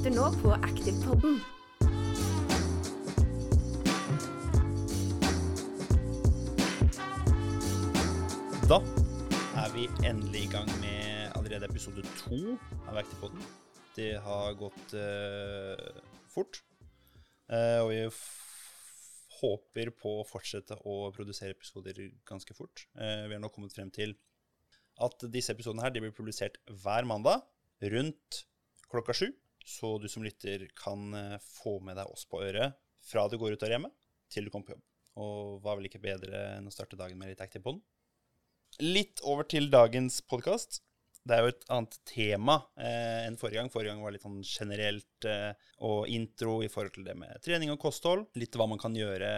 lytter nå på Aktivpodden. Da er vi endelig i gang med allerede episode to av Aktivpodden. Det har gått uh, fort, Uh, og vi håper på å fortsette å produsere episoder ganske fort. Uh, vi har nå kommet frem til at disse episodene her blir publisert hver mandag rundt klokka sju. Så du som lytter kan eh, få med deg oss på øret fra du går ut av hjemmet til du kommer på jobb. Og hva er vel ikke bedre enn å starte dagen med litt Aktivpodden? Litt over til dagens podkast. Det er jo et annet tema eh, enn forrige gang. Forrige gang var litt sånn generelt eh, og intro i forhold til det med trening og kosthold. Litt hva man kan gjøre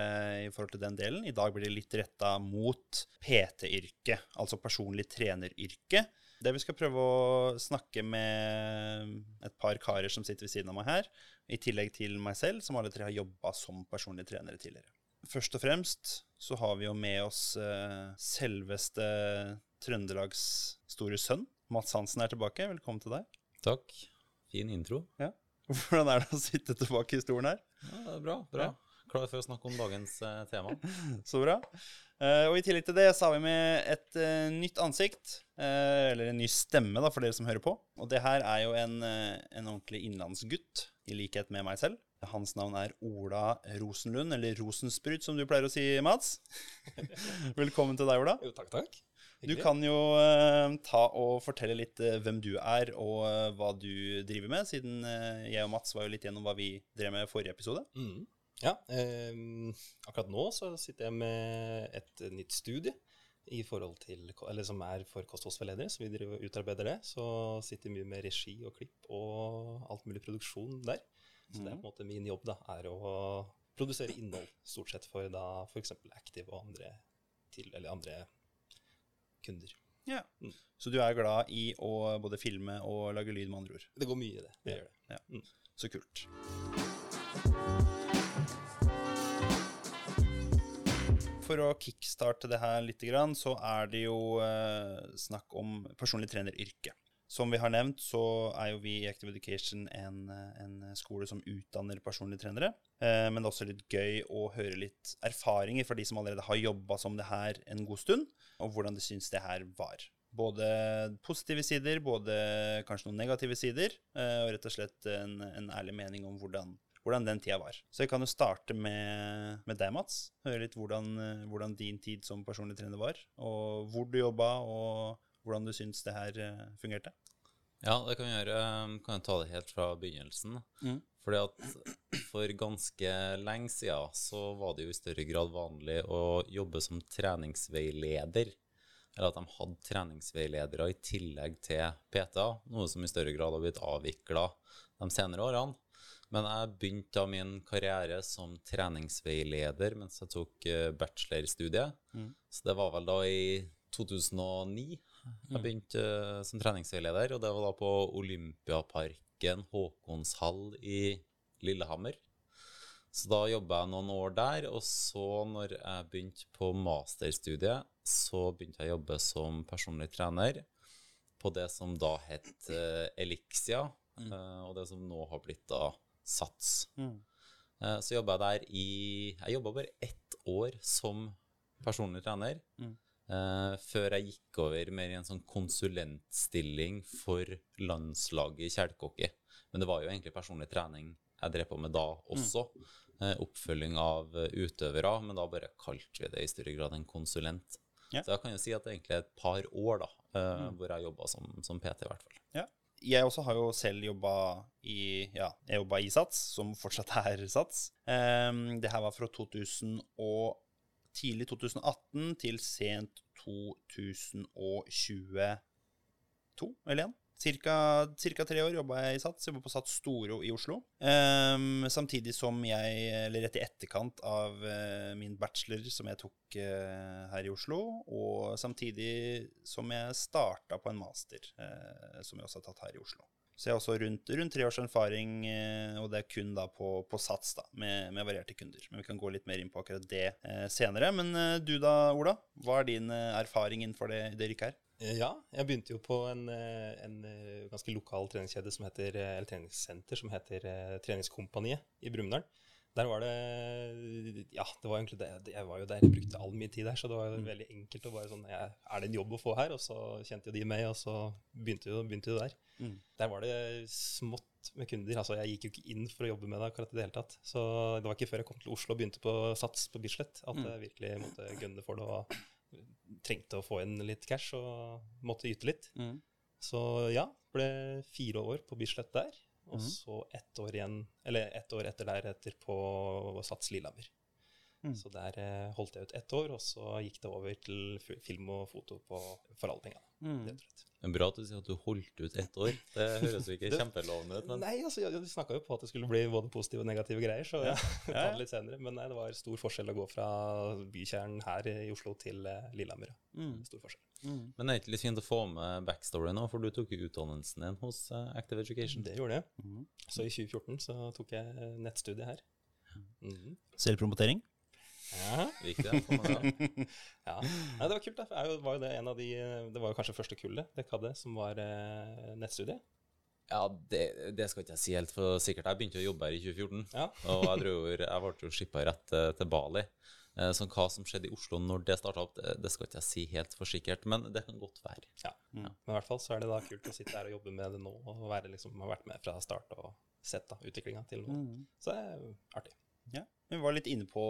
i forhold til den delen. I dag blir det litt retta mot PT-yrket, altså personlig treneryrke. Det vi skal prøve å snakke med et par karer som sitter ved siden av meg her, i tillegg til meg selv, som alle tre har jobba som personlige trenere tidligere. Først og fremst så har vi jo med oss eh, selveste Trøndelags store sønn. Mats Hansen er tilbake. Velkommen til deg. Takk. Fin intro. Hvordan er det å sitte tilbake i stolen her? Ja, det er bra. bra. Klar for å snakke om dagens eh, tema. Så bra. Eh, og i tillegg til det så har vi med et eh, nytt ansikt. eh, eller en ny stemme, da, for dere som hører på. Og det her er jo en, en ordentlig innlandsgutt, i likhet med meg selv. Hans navn er Ola Rosenlund, eller Rosensprut, som du pleier å si, Mats. Velkommen til deg, Ola. Jo, takk, takk. Du kan jo eh, ta og fortelle litt eh, hvem du er, og eh, hva du driver med, siden jeg og Mats var jo litt gjennom hva vi drev med i forrige episode. Mm. Ja, eh, akkurat nå så sitter jeg med et nytt studie i forhold til, eller som er for kostholdsveiledere, så vi utarbeider det. Så sitter mye med regi og klipp og alt mulig produksjon der. Så det er på en måte min jobb, da, er å produsere innhold, stort sett for da f.eks. Active og andre, til, eller andre kunder. Ja. Mm. Så du er glad i å både filme og lage lyd, med andre ord. Det går mye i det. Det Ja. gjør det. Ja. Mm. Så kult. For å kickstarte det her litt, så er det jo eh, snakk om personlig treneryrke. Som vi har nevnt, så er jo vi i Active Education en, en skole som utdanner personlige trenere. Eh, men det er også litt gøy å høre litt erfaringer fra de som allerede har jobba som det her en god stund, og hvordan de syns det her var. Både positive sider, både kanskje noen negative sider, eh, og rett og slett en, en ærlig mening om hvordan, hvordan den tida var. Så jeg kan jo starte med, med deg, Mats. Høre litt hvordan, eh, hvordan din tid som personlig trener var, og hvor du jobba, og hvordan du syns det her eh, fungerte. Ja, det kan vi gjøre. Um, Kan jeg ta det helt fra begynnelsen? Mm. Fordi at for ganske lenge siden så var det jo i større grad vanlig å jobbe som treningsveileder. Eller at de hadde treningsveiledere i tillegg til PTA, noe som i større grad har blitt avvikla de senere årene. Men jeg begynte da min karriere som treningsveileder mens jeg tok eh, bachelorstudiet. Mm. Så det var vel da i 2009 jeg begynte eh, som treningsveileder, og det var da på Olympiaparken Håkonshall i Lillehammer. Så da jobba jeg noen år der, og så når jeg begynte på masterstudiet, så begynte jeg å jobbe som personlig trener på det som da het eh, Elixia, eh, og det som nå har blitt da Sats. Mm. Eh, så jobba jeg der i Jeg jobba bare ett år som personlig trener. Mm. Uh, før jeg gikk over mer i en sånn konsulentstilling for landslaget i kjelkehockey. Men det var jo egentlig personlig trening jeg drev på med da også. Eh, oppfølging av utøvere, men da bare kalte vi det i større grad en konsulent. Ja. Så jeg kan jo si at det egentlig er et par år da, eh, hvor jeg jobba som, som PT, i hvert fall. Ja. Jeg også har jo selv jobba i Ja, jeg jobba i Sats, som fortsatt er Sats. Um, det her var fra 2000 og tidlig 2018 til sent 2022, eller igjen. Cirka, tre år jobba jeg i Sats. Jobba på Sats Storo i Oslo. Um, samtidig som jeg, eller rett i etterkant av uh, min bachelor som jeg tok uh, her i Oslo, og samtidig som jeg starta på en master, uh, som jeg også har tatt her i Oslo. Så jeg har også rundt, rundt tre års erfaring, og det er kun da på, på Sats, da, med, med varierte kunder. Men vi kan gå litt mer inn på akkurat det senere. Men du da, Ola? Hva er din erfaring innenfor det, det yrket her? Eh, Ja, jeg begynte jo på en, eh, en eh, ganske lokal treningskjede som heter, eller treningssenter som heter Treningskompaniet i Brumunddal. Der var det Ja, det var egentlig det. Jeg var jo der, jeg brukte all min tid der, så det var jo veldig enkelt å bare sånn ja, Er det en jobb å få her? Og så kjente jo de meg, og så begynte jo, begynte jo der. Mm. Der var det smått med kunder. Altså, jeg gikk jo ikke inn for å jobbe med det akkurat i det hele tatt. Så det var ikke før jeg kom til Oslo og begynte på Sats på Bislett, at jeg virkelig måtte gunne for det og trengte å få inn litt cash og måtte yte litt. Mm. Så ja, ble fire år på Bislett der, og Mhm. så ett år igjen, eller ett år etter deretter på Sats Lillehammer. Mm. Så der eh, holdt jeg ut ett år, og så gikk det over til film og foto på, for alle pengene. Mm. er bra at du sier at du holdt ut ett år. Det høres jo ikke kjempelovende ut, men Nei, altså, jeg- De snakka jo på at det skulle bli både positive og negative greier, så Ja. jeg tar det litt senere. Men nei, det var stor forskjell å gå fra bykjernen her i Oslo til eh, Lillehammer. Mm. Stor forskjell. Mm. Men det er ikke litt fint å få med backstory nå, for du tok jo utdannelsen din hos eh, Active Education. Det gjorde jeg. Mm. Så i 2014 så tok jeg nettstudiet nettstudie her. Mhm. Selvpromotering? Ja. Viktig det. Ja. Nei, det var kult. da. Jeg var jo det en av de Det var jo kanskje første kullet dere hadde, som var eh, nettstudie. Ja, det, det skal ikke jeg si helt for sikkert. Jeg begynte å jobbe her i 2014, Ja. og jeg, tror, jeg ble jo skippa rett eh, til Bali. Eh, Så hva som skjedde i Oslo når det starta opp, det, det skal ikke jeg si helt for sikkert, men det kan godt være. ja. Men i hvert fall så er det da kult å sitte her og jobbe med det nå, og være liksom, ha vært med fra start og sett da utviklinga til nå. Mm. Så det er artig. Ja. Vi var litt inne på,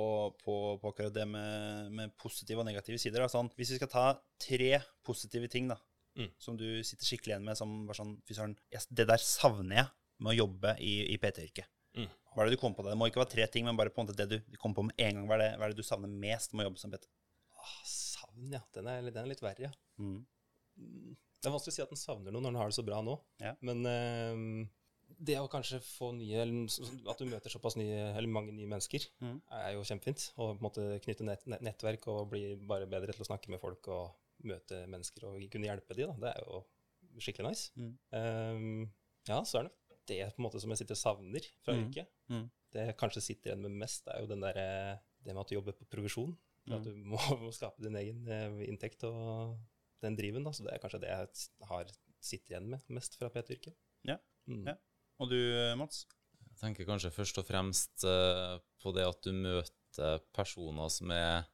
på, på akkurat det med, med positive og negative sider. Da. Sånn, hvis vi skal ta tre positive ting da, Mm. som du sitter skikkelig igjen med, som bare sånn søren, det der savner jeg med å jobbe i, i PT-yrket. Mm. Hva er det du kom på? Det Det må ikke være tre ting, men bare på en måte det du kom på med en gang. Hva er det, hva er det du savner mest med å jobbe som PT? Ah, savn, ja. Den er, den er litt verre, ja. Mm. Det er vanskelig å si at en savner noe når en har det så bra nå. Ja. Men eh, det å kanskje få nye At du møter såpass nye, eller mange nye mennesker, mm. er jo kjempefint. Og på en måte knytte nett, nett, nettverk og bli bare bedre til å snakke med folk og møte mennesker og kunne hjelpe de, da. Det er jo skikkelig nice. Mm. Um, ja, så er det det på en måte som jeg sitter og savner fra Mhm. yrket. Mm. Det jeg kanskje sitter igjen med mest, er jo den der, det med at du jobber på provisjon. At Mhm. du må, må skape din egen eh, inntekt og den driven. Da. Så det er kanskje det jeg har sitter igjen med mest fra PT-yrket. Ja. Mm. Ja. Og du, Mats? Jeg tenker kanskje først og fremst eh, på det at du møter personer som er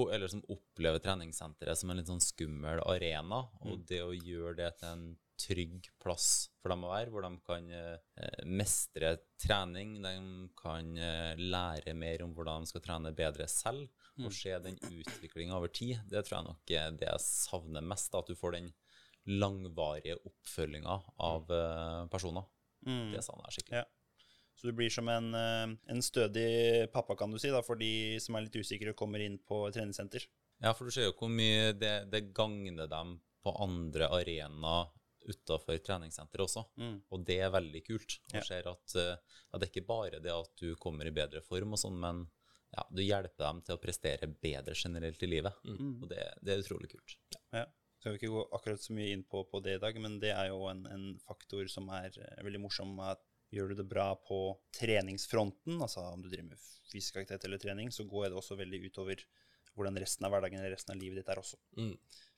eller som opplever treningssenteret som en litt sånn skummel arena, og det å gjøre det til en trygg plass for dem å være, hvor de kan eh, mestre trening, de kan eh, lære mer om hvordan de skal trene bedre selv, og se den utviklinga over tid. Det tror jeg nok er det jeg savner mest, at du får den langvarige oppfølginga av eh, personer. Mm. Det savner jeg skikkelig. Ja. Så du blir som en, eh, en stødig pappa, kan du si, da, for de som er litt usikre og kommer inn på et treningssenter. Ja, for du ser jo hvor mye det, det gagner dem på andre arenaer utafor treningssenteret også. Mm. Og det er veldig kult. Du Ja. ser at eh, ja, det er ikke bare det at du kommer i bedre form og sånn, men ja, du hjelper dem til å prestere bedre generelt i livet. Mm. Og det, det er utrolig kult. Ja. Skal vi ikke gå akkurat så mye inn på, på det i dag, men det er jo en, en faktor som er eh, veldig morsom. at Gjør du det bra på treningsfronten, altså om du driver med fysisk aktivitet eller trening, så går det også veldig utover hvordan resten av hverdagen eller resten av livet ditt er også. Mm.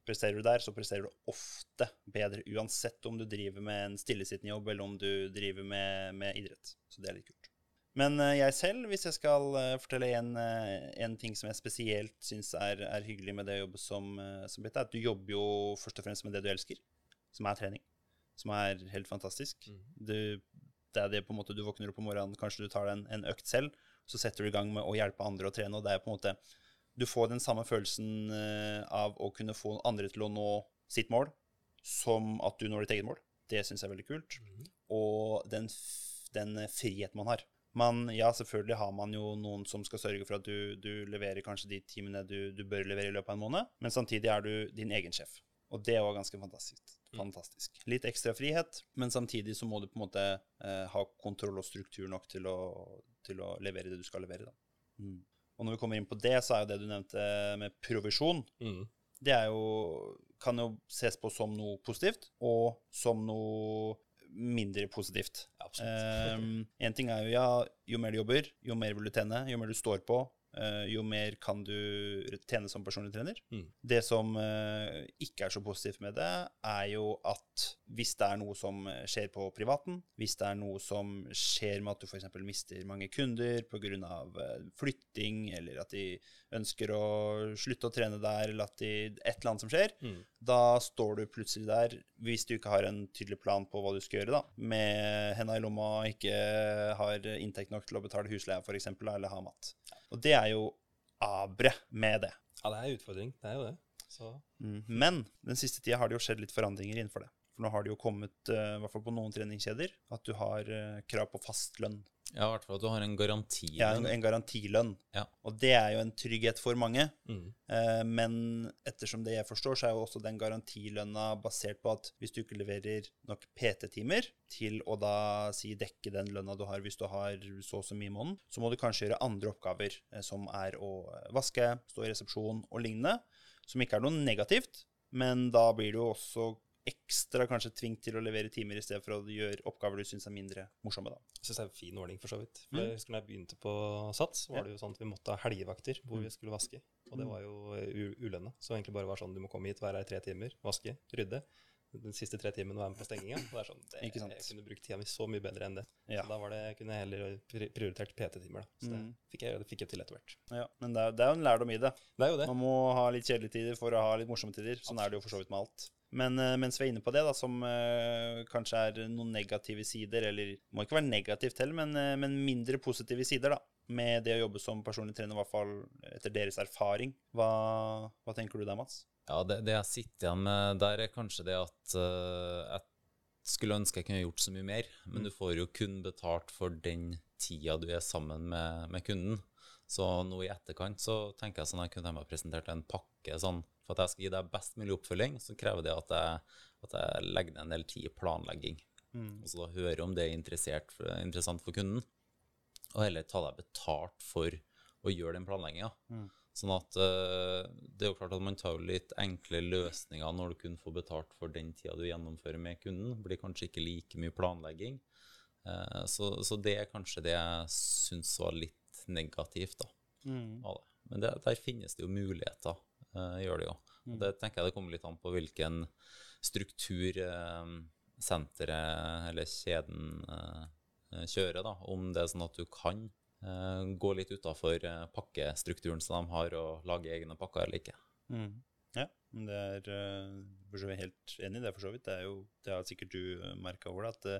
Presterer du der, så presterer du ofte bedre, uansett om du driver med en stillesittende jobb eller om du driver med, med idrett. Så det er litt kult. Men eh, jeg selv, hvis jeg skal eh, fortelle en, eh, en ting som jeg spesielt syns er, er hyggelig med det å jobbe som, som BT, er at du jobber jo først og fremst med det du elsker, som er trening. Som er helt fantastisk. Mm. Du, det er det på en måte du våkner opp om morgenen, kanskje du tar deg en, en økt selv, så setter du i gang med å hjelpe andre å trene, og det er på en måte Du får den samme følelsen av å kunne få andre til å nå sitt mål, som at du når ditt eget mål. Det syns jeg er veldig kult. Mm. Og den, den frihet man har. Man, ja, selvfølgelig har man jo noen som skal sørge for at du, du leverer kanskje de timene du, du bør levere i løpet av en måned, men samtidig er du din egen sjef. Og det var ganske fantastisk. fantastisk. Litt ekstra frihet, men samtidig så må du på en måte eh, ha kontroll og struktur nok til å, til å levere det du skal levere. Da. Mm. Og når vi kommer inn på det, så er jo det du nevnte med provisjon, Mm. det er jo, kan jo ses på som noe positivt, og som noe mindre positivt. Absolutt. Um, en ting er jo ja, jo mer du jobber, jo mer vil du tjene, jo mer du står på, jo mer kan du tjene som personlig trener. Mm. Det som eh, ikke er så positivt med det, er jo at hvis det er noe som skjer på privaten, hvis det er noe som skjer med at du f.eks. mister mange kunder pga. flytting, eller at de ønsker å slutte å trene der, eller at de, et eller annet som skjer, Mm. da står du plutselig der, hvis du ikke har en tydelig plan på hva du skal gjøre, da, med henda i lomma og ikke har inntekt nok til å betale husleia f.eks., eller ha mat. Og det er jo abre med det. Ja, det er en utfordring. Det er jo det. Så Men den siste tida har det jo skjedd litt forandringer innenfor det. For nå har det jo kommet, eh, i hvert fall på noen treningskjeder, at du har eh, krav på fast lønn. Ja, i hvert fall at du har en garantilønn. Ja, en, en garantilønn. Ja. Og det er jo en trygghet for mange. mm. Eh, Men ettersom det jeg forstår, så er jo også den garantilønna basert på at hvis du ikke leverer nok PT-timer til å da si dekke den lønna du har hvis du har så og så mye i måneden, så må du kanskje gjøre andre oppgaver, eh, som er å vaske, stå i resepsjon og lignende, som ikke er noe negativt, men da blir du jo også ekstra kanskje tvingt til å levere timer i stedet for å gjøre oppgaver du syns er mindre morsomme, da. Jeg syns det er en fin ordning, for så vidt. For Mm. jeg husker når jeg begynte på SATS, var det jo sånn at vi måtte ha helgevakter hvor Mm. vi skulle vaske. Og det Mm. var jo u- ulønna. Så egentlig bare var sånn du må komme hit, være her i tre timer, vaske, rydde. Den siste tre timene være med på stenginga. Det er sånn, det. Jeg kunne brukt tida mi så mye bedre enn det. Ja. Så da var det, jeg kunne heller prioritert PT-timer, da. Så det Mm. fikk jeg, det fikk jeg til etter hvert. Ja, men det er, det er jo en lærdom i det. Det er jo det. Man må ha litt kjedelige tider for å ha litt morsomme tider. Sånn er det jo for så vidt med alt. Men eh, mens vi er inne på det, da, som uh, kanskje er noen negative sider, eller må ikke være negativt heller, men, uh, men mindre positive sider, da, med det å jobbe som personlig trener, i hvert fall etter deres erfaring. Hva, hva tenker du der, Mats? Ja, det, det jeg sitter igjen med der, er kanskje det at uh, jeg skulle ønske jeg kunne gjort så mye mer, men Mm. du får jo kun betalt for den tida du er sammen med, med kunden. Så nå i etterkant så tenker jeg sånn jeg kunne ha presentert en pakke sånn For at jeg skal gi deg best mulig oppfølging, så krever det at jeg, at jeg legger ned en del tid i planlegging. Og så da høre om det er interessant for kunden, og heller ta deg betalt for å gjøre den planlegginga. Mm. Sånn at eh, det er jo klart at man tar jo litt enkle løsninger når du kun får betalt for den tida du gjennomfører med kunden. Det blir kanskje ikke like mye planlegging. Eh, så, så det er kanskje det jeg syns var litt negativt da, av det. Men det, der finnes det jo muligheter, eh, gjør det jo. Og det tenker jeg det kommer litt an på hvilken struktur eh, senteret eller kjeden eh, kjører, da. Om det er sånn at du kan eh, gå litt utafor eh, pakkestrukturen som de har, og lage egne pakker eller ikke. Mm. Ja, men det er eh, for så vidt helt enig i det, for så vidt. Det, er jo, det har sikkert du merka over at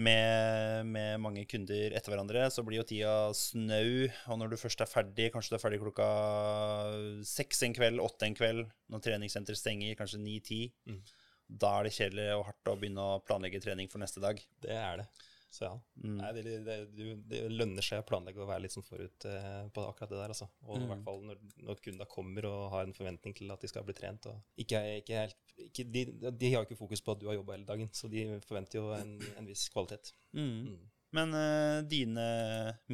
med, med mange kunder etter hverandre, så blir jo tida snau. Og når du først er ferdig, kanskje du er ferdig klokka seks en kveld, åtte en kveld, når treningssenteret stenger, kanskje ni-ti, Mm. da er det kjedelig og hardt å begynne å planlegge trening for neste dag. Det er det. Så ja. Mm. Nei, det, det, det, det lønner seg å planlegge å være litt sånn forut eh, på akkurat det der. Altså. Og i Mm. hvert fall når, når kunder kommer og har en forventning til at de skal bli trent. Ikke, ikke helt, ikke, de, de har jo ikke fokus på at du har jobba hele dagen, så de forventer jo en, en viss kvalitet. Mm. Mm. Men uh, dine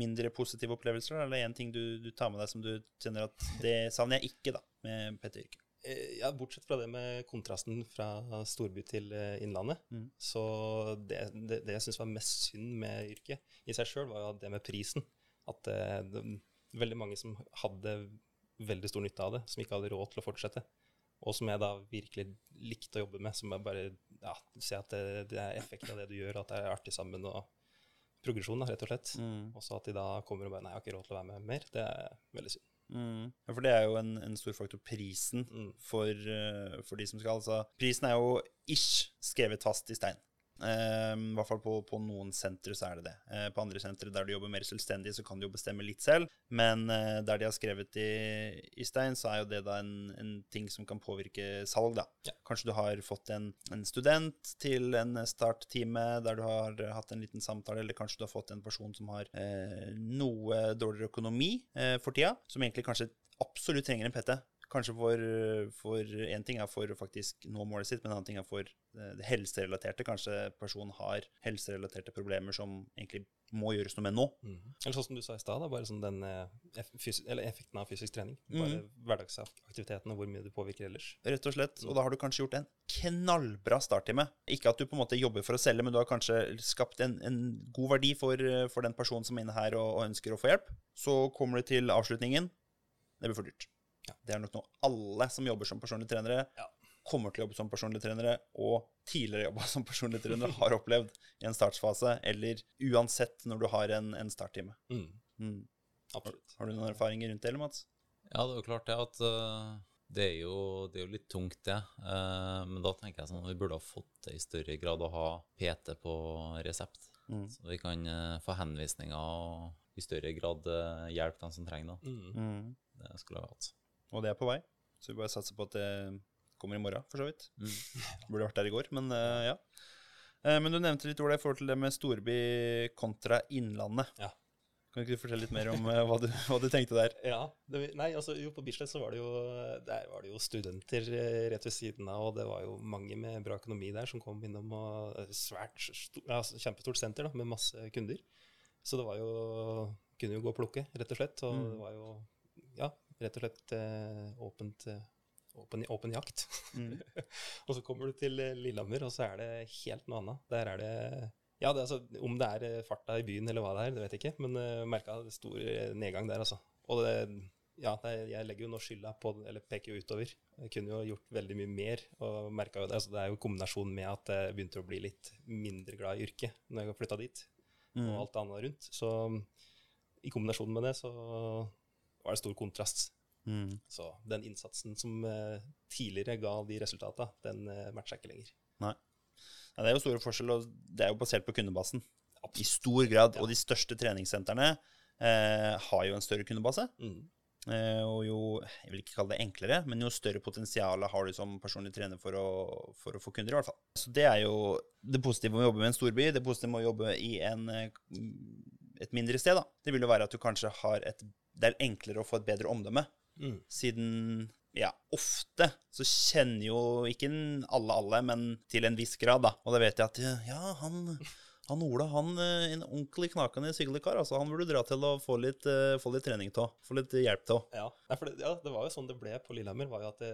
mindre positive opplevelser, eller en ting du, du tar med deg som du kjenner at det savner jeg ikke da, med PT-yrket? Eh, Ja, Bortsett fra det med kontrasten fra storby til eh, innlandet, Mm. så det, det, det jeg syns var mest synd med yrket i seg sjøl, var jo det med prisen. At eh, det, veldig mange som hadde veldig stor nytte av det, som ikke hadde råd til å fortsette. Og som jeg da virkelig likte å jobbe med, som jeg bare ja, ser at det, det er effekt av det du gjør, at det er artig sammen, og progresjon, da, rett og slett. Mm. Og så at de da kommer og bare Nei, jeg har ikke råd til å være med mer. Det er veldig synd. Mm. Ja, for det er jo en, en stor faktor. Prisen Mm. for, eh, for de som skal. Altså, prisen er jo ish skrevet fast i stein. Eh, I hvert fall på, på noen sentre så er det det. Eh, på andre sentre der du jobber mer selvstendig, så kan du jo bestemme litt selv. Men eh, der de har skrevet i, i stein, så er jo det da en, en ting som kan påvirke salg, da. Ja. Kanskje du har fått en, en student til en starttime der du har hatt en liten samtale, eller kanskje du har fått en person som har eh, noe dårligere økonomi eh, for tida, som egentlig kanskje absolutt trenger en PT. Kanskje for, for en ting er for å faktisk nå målet sitt, men en annen ting er for det helserelaterte. Kanskje personen har helserelaterte problemer som egentlig må gjøres noe med nå. Eller sånn som du sa i stad, bare sånn den eh, effekten av fysisk trening. Bare Bare hverdagsaktiviteten og hvor mye du påvirker ellers. Rett og slett. Og da har du kanskje gjort en knallbra starttime. Ikke at du på en måte jobber for å selge, men du har kanskje skapt en, en god verdi for, for den personen som er inne her og, og ønsker å få hjelp. Så kommer du til avslutningen. Det blir for dyrt. Ja. Det er nok noe alle som jobber som personlige trenere, Ja. kommer til å jobbe som personlige trenere, og tidligere jobba som personlige trenere, har opplevd i en startsfase, eller uansett når du har en, en starttime. Mm. Mm. Absolutt. Har du noen erfaringer rundt det, eller, Mats? Ja, det er jo klart det at uh, det, er jo, det er jo litt tungt, det. Uh, men da tenker jeg sånn at vi burde ha fått det i større grad å ha PT på resept. Mm. Så vi kan uh, få henvisninger og i større grad hjelpe dem som trenger det. Mm. Mm. Det skulle jeg hatt. Og det er på vei. Så vi bare satser på at det kommer i morgen, for så vidt. Mm. Burde vært der i går, men uh, ja. Uh, men du nevnte litt Ola, i forhold til det med storby kontra Innlandet. Ja. Kan ikke du fortelle litt mer om uh, hva, du, hva du tenkte der? Ja, det, nei, altså jo, på Bislett så var det jo, der var det jo studenter rett ved siden av, og det var jo mange med bra økonomi der som kom innom, og svært, sto, ja, altså, kjempestort senter da, med masse kunder. Så det var jo, kunne jo gå og plukke, rett og slett, og Mm. det var jo, ja, rett og slett eh, åpent, eh, åpen, åpen jakt. Mm. og så kommer du til eh, Lillehammer, og så er det helt noe annet. Der er det ja, det, er altså, Om det er farta i byen eller hva det er, det vet jeg ikke, men uh, merka stor nedgang der, altså. Og det, ja, det, jeg legger jo nå skylda på Eller peker jo utover. Jeg kunne jo gjort veldig mye mer. og merket jo det, altså, det er jo kombinasjonen med at jeg begynte å bli litt mindre glad i yrket når jeg flytta dit, og Mm. alt det andre rundt. Så i kombinasjon med det så var det stor kontrast. Mm. Så den innsatsen som eh, tidligere ga de resultata, den uh, matcha ikke lenger. Ja, det er jo store forskjeller, og det er jo basert på kundebasen. I stor grad. Ja. Og de største treningssentrene eh, har jo en større kundebase. Mm. Eh, og jo, jeg vil ikke kalle det enklere, men jo større potensial har du som personlig trener for å, for å få kunder, i hvert fall. Så det er jo det positive med å jobbe med en storby. Det positive med å jobbe i en, eh, et mindre sted, da. Det vil jo være at du kanskje har et Det er enklere å få et bedre omdømme, Mm. siden ja, ofte så kjenner jo ikke alle alle, men til en viss grad, da. Og da vet jeg at ja, han, han Ola, han er en ordentlig knakende syklekar. kar. Altså, han burde dra til å få litt, eh, få litt trening til, få litt hjelp til. Ja, ja, det var jo sånn det ble på Lillehammer. var jo at det,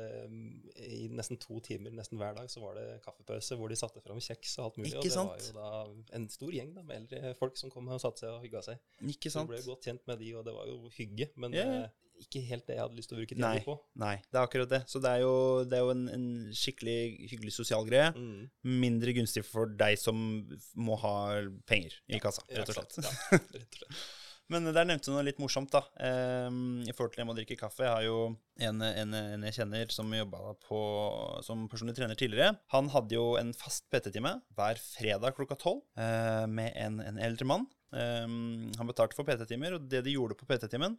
I nesten to timer nesten hver dag så var det kaffepause hvor de satte fram kjeks og alt mulig. Ikke og det var jo da en stor gjeng da, med eldre folk som kom og satte seg og hygga seg. Ikke Så sant? vi ble godt kjent med de, og det var jo hygge. Men eh, ikke helt det jeg hadde lyst til å bruke tida på. Nei, det er akkurat det. Så det er jo, det er jo en, en skikkelig hyggelig sosial greie. Mm. Mindre gunstig for deg som må ha penger i kassa, Ja, rett og slett. Ja, rett og slett. Men der nevnte du noe litt morsomt, da. Um, I forhold til det med å drikke kaffe. Jeg har jo en, en, en jeg kjenner som jobba som personlig trener tidligere. Han hadde jo en fast PT-time hver fredag klokka tolv eh, med en, en eldre mann. Um, han betalte for PT-timer, og det de gjorde på PT-timen,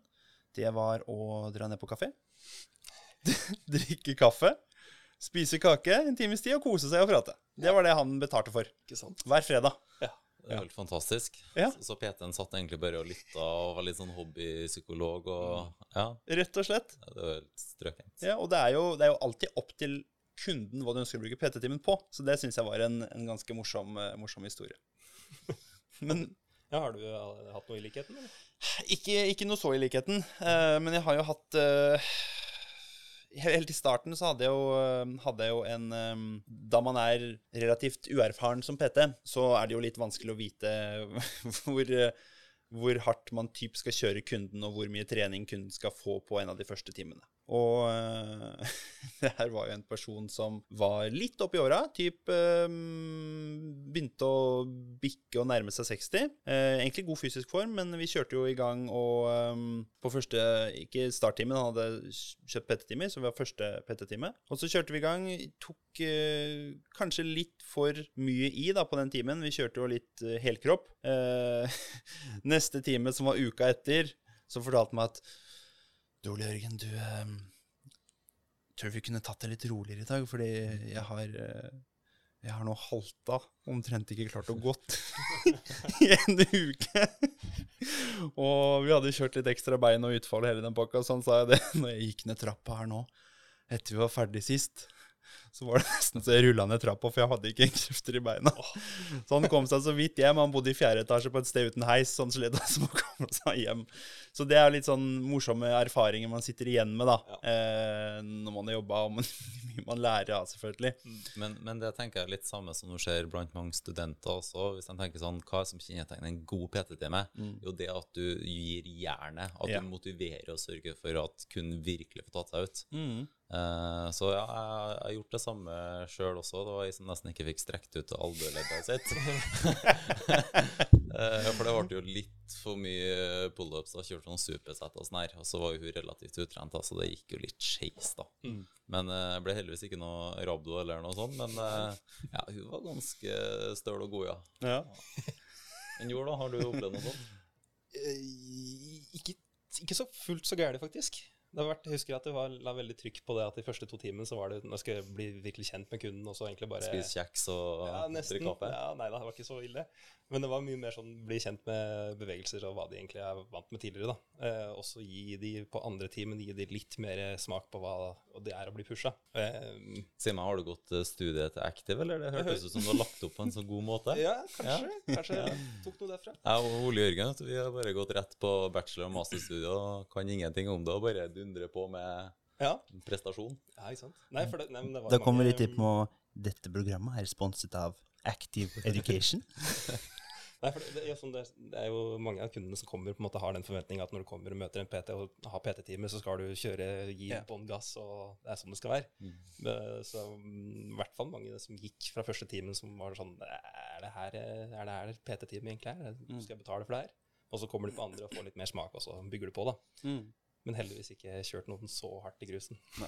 det var å dra ned på kafé. Drikke kaffe. Spise kake en times tid og kose seg og prate. Det var det han betalte for. Ikke sant? Hver fredag. Ja. Det er helt fantastisk. Ja. Så, så PT-en satt egentlig bare og lytta og var litt sånn hobbypsykolog og Ja, Rett og slett. det var helt strøkent. Ja, og det er, jo, det er jo alltid opp til kunden hva du ønsker å bruke PT-timen på. Så det syns jeg var en, en ganske morsom, eh, morsom historie. Men Ja, Har du eh, hatt noe i likheten? Ikke, ikke noe så i likheten. eh, men jeg har jo hatt eh, Helt i starten så hadde jeg jo, hadde jeg jo en Da man er relativt uerfaren som PT, så er det jo litt vanskelig å vite hvor, hvor hardt man typ skal kjøre kunden, og hvor mye trening kunden skal få på en av de første timene. Og uh, det her var jo en person som var litt oppi åra. Typ uh, begynte å bikke og nærme seg 60. Uh, egentlig god fysisk form, men vi kjørte jo i gang og um, på første Ikke starttimen, han hadde kjøpt PT-timer, så vi var første PT-time. Og så kjørte vi i gang. Tok eh, kanskje litt for mye i da på den timen. Vi kjørte jo litt eh, helkropp. Eh, neste time, som var uka etter, så fortalte han meg at du, Ole Jørgen, du eh, Tror vi kunne tatt det litt roligere i dag, fordi jeg har eh, Jeg har nå halta, omtrent ikke klart å gått i en uke. og vi hadde kjørt litt ekstra bein og utfall hele den pakka, sånn sa jeg det når jeg gikk ned trappa her nå, etter vi var ferdig sist. Så var det nesten så jeg rulla ned trappa, for jeg hadde ikke krefter i beina. Så han kom seg så vidt hjem. Han bodde i fjerde etasje på et sted uten heis, så han slet med å komme seg hjem. Så det er litt sånn morsomme erfaringer man sitter igjen med da, eh, når man har jobba, og man, man lærer av, selvfølgelig. Men, men det tenker jeg er litt samme som du ser blant mange studenter også. Hvis de tenker sånn, Hva som kjennetegner en god PT-time? Jo, det at du gir jernet. At Ja. du motiverer og sørger for at kunden virkelig får tatt seg ut. Mm. Eh, så ja, jeg jeg har gjort det samme sjøl også. Det var jeg som nesten ikke fikk strekt ut albueleddet sitt. Eh, for det ble jo litt for mye pullups. Jeg kjørte noen supersett og sånn her. Og så var jo hun relativt utrent, så det gikk jo litt skeis, da. Mm. Men det ble heldigvis ikke noe rabdo eller noe sånt. Men eh, ja, hun var ganske støl og god, ja. Ja. Men Jord, da, har du opplevd noe sånt? Eh, ikke, ikke så fullt så gærent, faktisk. Det har vært, jeg husker at det var, la veldig trykk på det at de første to timene så var det nå skal jeg bli virkelig kjent med kunden, og så egentlig bare Spise kjeks og ja, nesten. drikke kaffe? Ja, nei da, det var ikke så ille. Men det var mye mer sånn bli kjent med bevegelser og hva de egentlig er vant med tidligere. da. Eh, også gi de på andre timen gi de litt mer smak på hva det er å bli pusha. Eh, Si meg, har du gått eh, studiet til Active, eller det hørtes ut som du har lagt opp på en så god måte? ja, kanskje. Kanskje ja. tok noe derfra. Jeg og Ole Jørgen vet vi har bare gått rett på bachelor- og masterstudiet og kan ingenting om det, og bare dundrer på med Ja, prestasjon. ja ikke sant. Nei, for det, nei, men det var Da kommer vi litt på Dette programmet er sponset av Active Education. Nei, for det, det, det, er- jo mange av kundene som kommer på en måte har den forventninga at når du kommer og møter en PT og har PT-time, så skal du kjøre, gi Ja. bånn gass, og det er sånn det skal være. Det, så mm, i hvert fall mange som gikk fra første timen som var sånn Er det her, er det her PT-time egentlig er? Mm. Skal jeg betale for det her? Og så kommer du på andre og får litt mer smak, og så bygger du på, da. Mm. Men heldigvis ikke kjørt noen så hardt i grusen.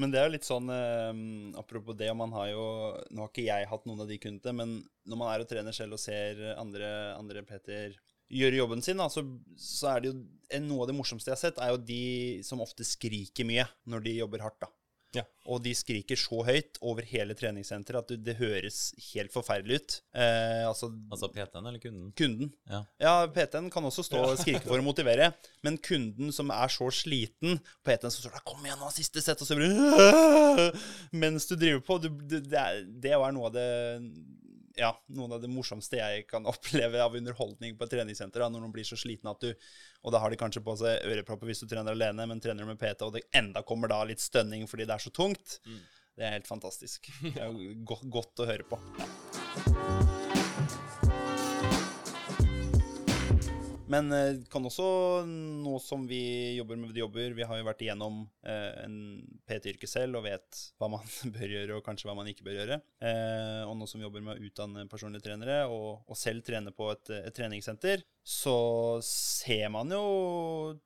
Men det er jo litt sånn eh, Apropos det, man har jo Nå har ikke jeg hatt noen av de kundene, men når man er og trener selv og ser andre, andre Peter gjøre jobben sin, da, så, så er det jo Noe av det morsomste jeg har sett, er jo de som ofte skriker mye når de jobber hardt. da. Ja. Og de skriker så høyt over hele treningssenteret at det, det høres helt forferdelig ut. Eh, altså, Altså PT-en eller kunden? kunden. Ja. Ja, PT-en kan også stå og skrike for å motivere, men kunden som er så sliten PT-en som står der 'Kom igjen, nå, siste sett', og så blir Mens du driver på. Du, det, det, er, det noe av det ja, noen av det morsomste jeg kan oppleve av underholdning på et treningssenter. Da, når noen blir så sliten at du Og da har de kanskje på seg ørepropper hvis du trener alene, men trener du med PT, og det enda kommer da litt stønning fordi det er så tungt. Det er helt fantastisk. Det er godt, godt å høre på. Men det kan også, nå som vi jobber med jobber Vi har jo vært igjennom eh, en PT-yrke selv og vet hva man bør gjøre, og kanskje hva man ikke bør gjøre. Eh, og nå som vi jobber med å utdanne personlige trenere, og, og selv trene på et, et treningssenter, så ser man jo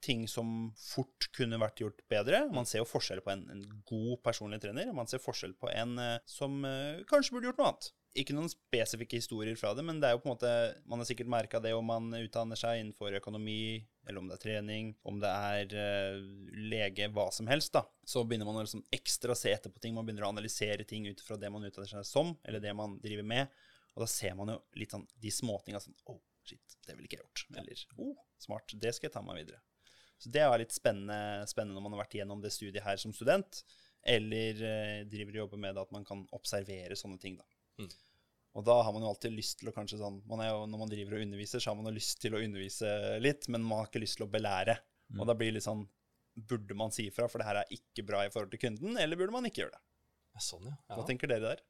ting som fort kunne vært gjort bedre. Man ser jo forskjell på en, en god personlig trener, og man ser forskjell på en eh, som eh, kanskje burde gjort noe annet ikke noen spesifikke historier fra det, men det er jo på en måte Man har sikkert merka det om man utdanner seg innenfor økonomi, eller om det er trening, om det er uh, lege, hva som helst, da. Så begynner man å liksom ekstra se etter på ting. Man begynner å analysere ting ut fra det man utdanner seg som, eller det man driver med. Og da ser man jo litt sånn de småtinga sånn Å, oh, shit, det ville ikke jeg gjort. Eller oh, smart, det skal jeg ta meg videre. Så det er litt spennende, spennende når man har vært igjennom det studiet her som student, eller eh, driver og jobber med det at man kan observere sånne ting, da. Mm. Og da har man jo alltid lyst til å kanskje sånn man er jo, Når man driver og underviser, så har man jo lyst til å undervise litt, men man har ikke lyst til å belære. Mm. Og da blir det litt sånn Burde man si ifra, for det her er ikke bra i forhold til kunden, eller burde man ikke gjøre det? Ja, sånn, ja. Hva ja. tenker dere der?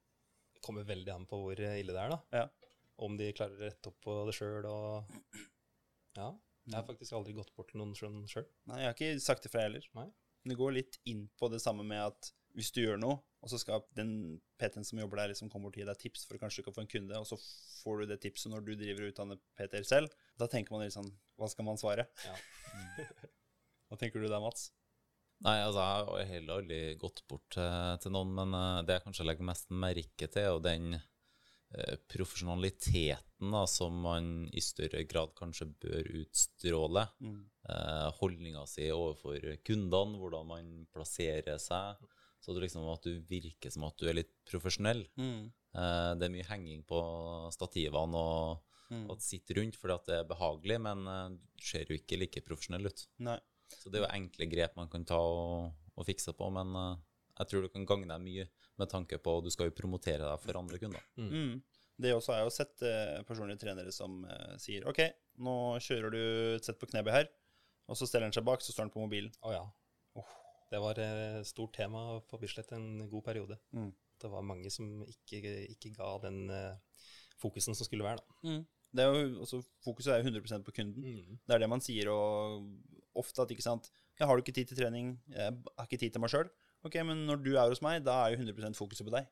Det kommer veldig an på hvor ille det er, da. Ja. Om de klarer å rette opp på det sjøl og Ja. Jeg har faktisk aldri gått bort til noen sånn sjøl. Nei, jeg har ikke sagt det fra jeg heller. Nei. Men det går litt inn på det samme med at hvis du gjør noe, og så skal den PT-en som jobber der, liksom komme bort og gi deg tips for kanskje du kan få en kunde, og så får du det tipset når du driver og utdanner PT-er selv, da tenker man litt sånn Hva skal man svare? Ja. Hva tenker du der, Mats? Nei, altså, jeg har heller aldri gått bort til, til noen, men eh, det jeg kanskje legger mest merke til, er jo den eh, profesjonaliteten da, som man i større grad kanskje bør utstråle. Mm. Eh, holdninga si overfor kundene, hvordan man plasserer seg. Så at, du liksom, at du virker som at du er litt profesjonell. Mm. Eh, det er mye henging på stativene og Mm. og sitte rundt fordi at det er behagelig, men eh, du ser jo ikke like profesjonell ut. Nei. Så det er jo enkle grep man kan ta og, og fikse på, men eh, jeg tror det kan gagne deg mye med tanke på at du skal jo promotere deg for andre kunder. Mm. Det også har jeg jo sett eh, personlige trenere som eh, sier OK, nå kjører du et sett på knebøy her, og så steller han seg bak, så står han på mobilen. Å ja. Det var et stort tema på Bislett en god periode. Mm. Det var mange som ikke, ikke ga den uh, fokusen som skulle være, da. Det er jo, også, fokuset er jo 100% på kunden. Det er det man sier og ofte at ikke sant Jeg har du ikke tid til trening, jeg har ikke tid til meg sjøl. Ok, men når du er hos meg, da er jo 100% fokuset på deg.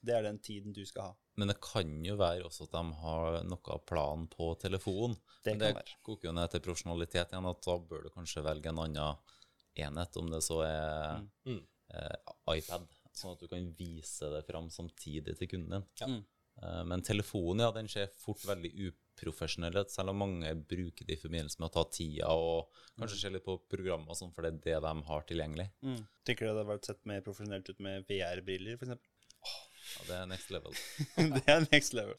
Det er den tiden du skal ha. Men det kan jo være også at de har noe av planen på telefon. Det Men det koker jo ned til profesjonalitet igjen, at da bør du kanskje velge en annen enhet, om det så er Mm. eh, iPad, sånn at du kan vise det fram samtidig til kunden din. Ja. Mm. Eh, men telefonen, ja, den ser fort veldig uprofesjonell ut, selv om mange bruker det i forbindelse med å ta tida og kanskje se litt på programmer og sånn, for det er det de har tilgjengelig. Mm. Tenker du det hadde vært sett mer profesjonelt ut med VR-briller, f.eks.? Det er next level. det er next level.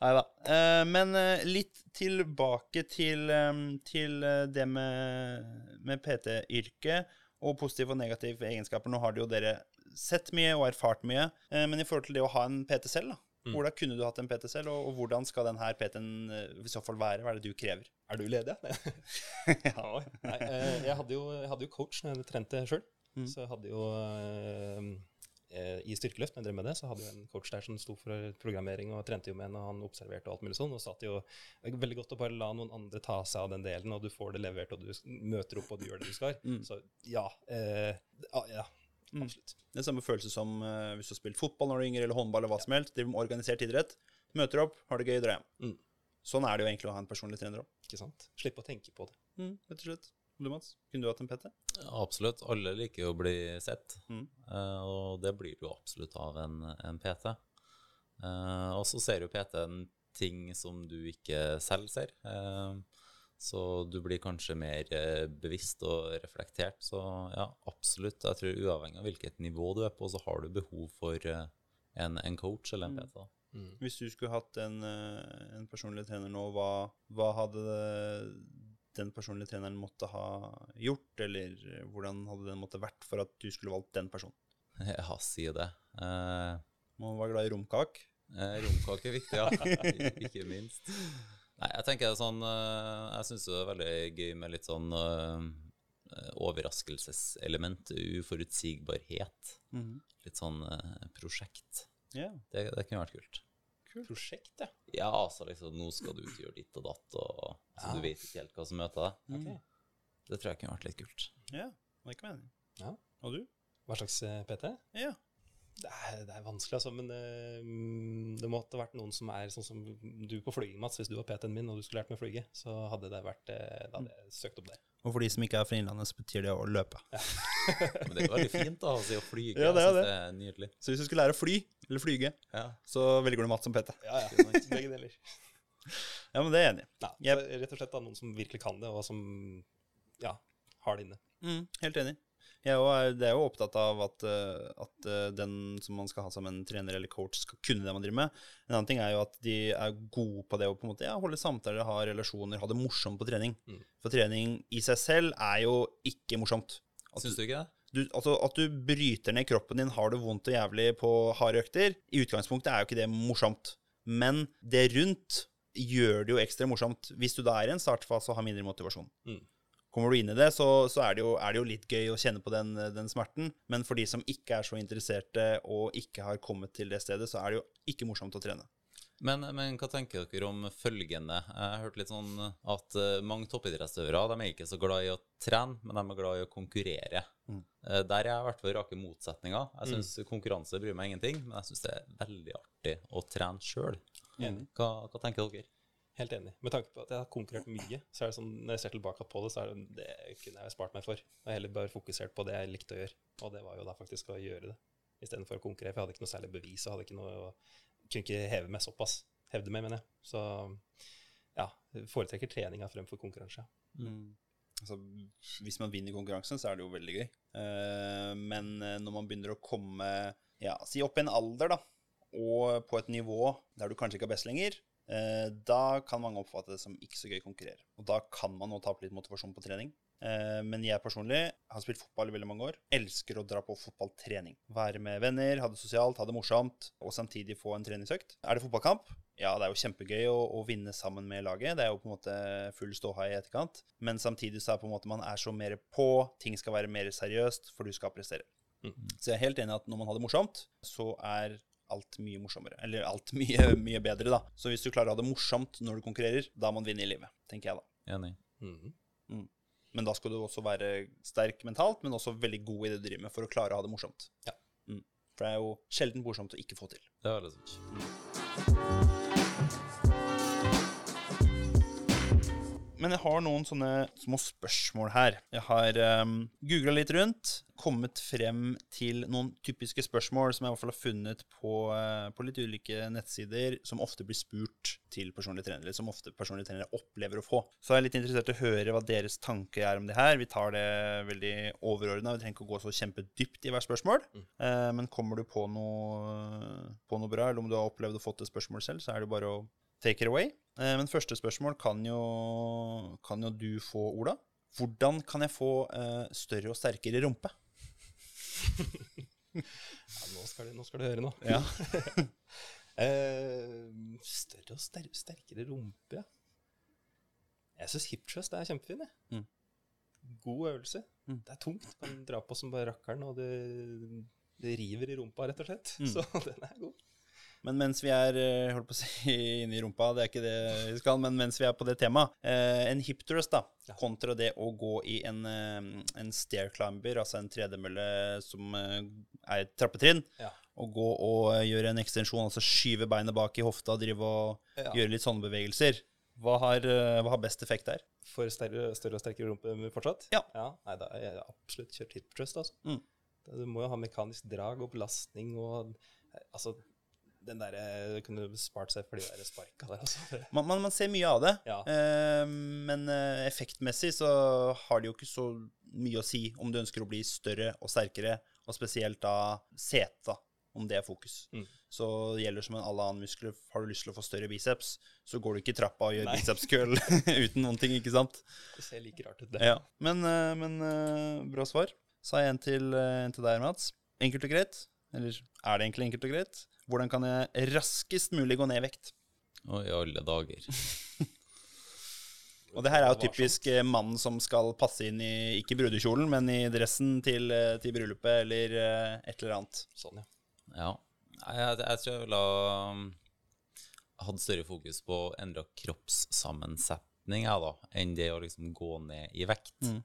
Nei da. Eh, men eh, litt tilbake til, eh, til det med, med PT-yrket og positive og negative egenskaper. Nå har det jo dere sett mye og erfart mye, men i forhold til det å ha en PT selv, da. Mm. Hvordan kunne du hatt en PT selv, og, og hvordan skal denne PT-en i så fall være? Hva er det du krever? Er du ledig? ja. Nei, eh, jeg hadde jo, jeg hadde jo coach når jeg trente sjøl. Mm. Så jeg hadde jo I styrkeløft, når jeg drev med det, så hadde jo en coach der som sto for programmering og trente jo med en, og han observerte og alt mulig sånn. Og satt jo er veldig godt å bare la noen andre ta seg av den delen, og du får det levert, og du møter opp og du gjør det du skal. Mm. Så ja. Eh, ja, ja Mm. absolutt. Det er samme følelse som uh, hvis du har spilt fotball når du er yngre, eller håndball, eller hva som helst. Driver med organisert idrett. Møter opp, har det gøy, drar hjem. Mm. Sånn er det jo egentlig å ha en personlig trener òg. Ikke sant? Slippe å tenke på det. Mm, rett og slett. Du, Mats, kunne du hatt en PT? Absolutt. Alle liker jo å bli sett, Mm. uh, og det blir du absolutt av en, en PT. Uh, og så ser jo PT-en ting som du ikke selv ser. Uh, så du blir kanskje mer eh, bevisst og reflektert. Så ja, absolutt. Jeg tror uavhengig av hvilket nivå du er på, så har du behov for eh, en, en coach eller en Mm. PT. da. Hvis du skulle hatt en, eh, en personlig trener nå, hva, hva hadde den personlige treneren måtte ha gjort, eller hvordan hadde den måtte vært for at du skulle valgt den personen? Ja, si det. Eh, Man var glad i romkak. Eh, romkak er viktig, ja. Ikke minst. Nei, jeg tenker er sånn eh, Jeg syns det er veldig gøy med litt sånn eh, overraskelseselement, uforutsigbarhet. Litt sånn eh, prosjekt. Yeah. Det, det kunne vært kult. Prosjekt, ja. Ja, altså liksom Nå skal du ut og gjøre ditt og datt, og så Ja. du vet ikke helt hva som møter deg. Okay. Det tror jeg kunne vært litt kult. ja. Det er ikke meningen. Ja. Og du? Hva slags eh, PT? Ja. Det er, vanskelig, altså, men mm, det måtte vært noen som er sånn som du på flyging, Mats. Hvis du var PT-en min og du skulle lært meg å flyge, så hadde det vært eh, Da hadde jeg søkt opp det. Og for de som ikke er fra Innlandet, så betyr det å løpe. Men det er jo veldig fint da, å si å flyge. Ja, det er jeg synes det. det er nydelig. Så hvis du skulle lære å fly, eller flyge, Ja. så velger du Mats som PT. Ja, ja. Begge deler. Ja, men det er jeg enig i. Ja, Yep. rett og slett da, noen som virkelig kan det, og som ja, har det inne. Mm, helt enig. Jeg er jo, det er jo opptatt av at, eh, at eh, den som man skal ha som en trener eller coach, skal kunne det man driver med. En annen ting er jo at de er gode på det å på en måte, ja, holde samtaler, ha relasjoner, ha det morsomt på trening. Mm. For trening i seg selv er jo ikke morsomt. At Syns du ikke det? du, altså, at du bryter ned kroppen din, har du vondt og jævlig på harde økter, i utgangspunktet er jo ikke det morsomt. Men det rundt gjør det jo ekstra morsomt hvis du da er i en startfase og har mindre motivasjon. Mm. Kommer du inn i det, så, så er, det jo, er det jo litt gøy å kjenne på den, den smerten. Men for de som ikke er så interesserte og ikke har kommet til det stedet, så er det jo ikke morsomt å trene. Men, men hva tenker dere om følgende? Jeg har hørt litt sånn at eh, mange toppidrettsutøvere er ikke så glad i å trene, men de er glad i å konkurrere. Mm. Eh, Der er jeg i hvert fall rake motsetninger. Jeg syns konkurranse bryr meg ingenting, men jeg syns det er veldig artig å trene sjøl. Mm. Hva, hva tenker dere? Helt enig. Med tanke på at jeg har konkurrert mye, så er det sånn, når jeg ser tilbake på det, så er det, det kunne jeg spart meg for. Jeg har heller bare fokusert på det jeg likte å gjøre, og det var jo da faktisk å gjøre det. Istedenfor å konkurrere, for jeg hadde ikke noe særlig bevis, og hadde ikke noe, kunne ikke heve meg såpass. Hevde meg, mener jeg. Så ja, foretrekker treninga fremfor konkurranse. Altså, hvis man vinner konkurransen, så er det jo veldig gøy. Eh, men eh, når man begynner å komme ja, si opp i en alder, da, og på et nivå der du kanskje ikke er best lenger, da kan mange oppfatte det som ikke så gøy å konkurrere. Og da kan man nå tape litt motivasjon på trening. Eh, men jeg personlig har spilt fotball i veldig mange år. Elsker å dra på fotballtrening. Være med venner, ha det sosialt, ha det morsomt, og samtidig få en treningsøkt. Er det fotballkamp? Ja, det er jo kjempegøy å, å vinne sammen med laget. Det er jo på en måte full ståhei i etterkant. Men samtidig så er på en måte man er så mer på, ting skal være mer seriøst, for du skal prestere. Mm. Så jeg er helt enig i at når man har det morsomt, så er alt mye morsommere. Eller alt mye, mye bedre, da. Så hvis du klarer å ha det morsomt når du konkurrerer, da har man vunnet i livet, tenker jeg da. Enig. Mhm. Men da skal du også være sterk mentalt, men også veldig god i det du driver med for å klare å ha det morsomt. Ja. Mm. For det er jo sjelden morsomt å ikke få til. Det er veldig sant. Men jeg har noen sånne små spørsmål her. Jeg har um, googla litt rundt, kommet frem til noen typiske spørsmål som jeg i hvert fall har funnet på, eh, på litt ulike nettsider, som ofte blir spurt til personlige trenere, eller som ofte personlige trenere opplever å få. Så jeg er litt interessert i å høre hva deres tanker er om det her. Vi tar det veldig overordna, vi trenger ikke å gå så kjempedypt i hvert spørsmål. Eh, men kommer du på noe, på noe bra, eller om du har opplevd å fått et spørsmål selv, så er det bare å take it away. Eh, Men første spørsmål kan jo, kan jo du få, Ola. Hvordan kan jeg få eh, større og sterkere rumpe? Ja, nå skal, du, nå skal du høre noe. Ja. Uh, større og ster sterkere rumpe, ja. Jeg syns hip thrust er kjempefin. jeg. Mm. God øvelse. Mm. Det er tungt. Man drar på som bare rakkeren, og det, det river i rumpa, rett og slett. Mm. Så den er god. Men mens vi er eh, holdt på å si, inne i rumpa, det er ikke det vi skal, men mens vi er på det temaet eh, En hip thrust, da, Ja. kontra det å gå i en, eh, en stair climber, altså en tredemølle som er et trappetrinn, Ja. og gå og gjøre en ekstensjon, altså skyve beinet bak i hofta, drive og Ja. gjøre litt sånne bevegelser. Hva har, hva har best effekt der? For større, større og sterkere rumpe fortsatt? Ja. Nei, da er jeg absolutt kjørt hip thrust, altså. Mm. Du må jo ha mekanisk drag og belastning og Altså, den der Kunne spart seg for de der sparka der, altså. Man, man, man ser mye av det, Ja. eh, men eh, effektmessig så har det jo ikke så mye å si om du ønsker å bli større og sterkere, og spesielt da seta, om det er fokus. Mm. Så det gjelder som en alle annen muskler. Har du lyst til å få større biceps, så går du ikke i trappa og gjør bicepskøll uten noen ting, ikke sant? Det ser like rart ut, det. Ja. Men, eh, men eh, bra svar. Sa jeg en til, eh, en til deg, Mats. Enkelt og greit. Eller er det egentlig enkelt og greit? Hvordan kan jeg raskest mulig gå ned i vekt? Og i alle dager. Og det her er jo typisk eh, mannen som skal passe inn i ikke brudekjolen, men i dressen til, eh, til bryllupet eller eh, et eller annet. Sånn, ja. Ja. Jeg, jeg tror jeg ville ha um, hatt større fokus på å endre kroppssammensetning jeg, da, enn det å liksom gå ned i vekt. Mm.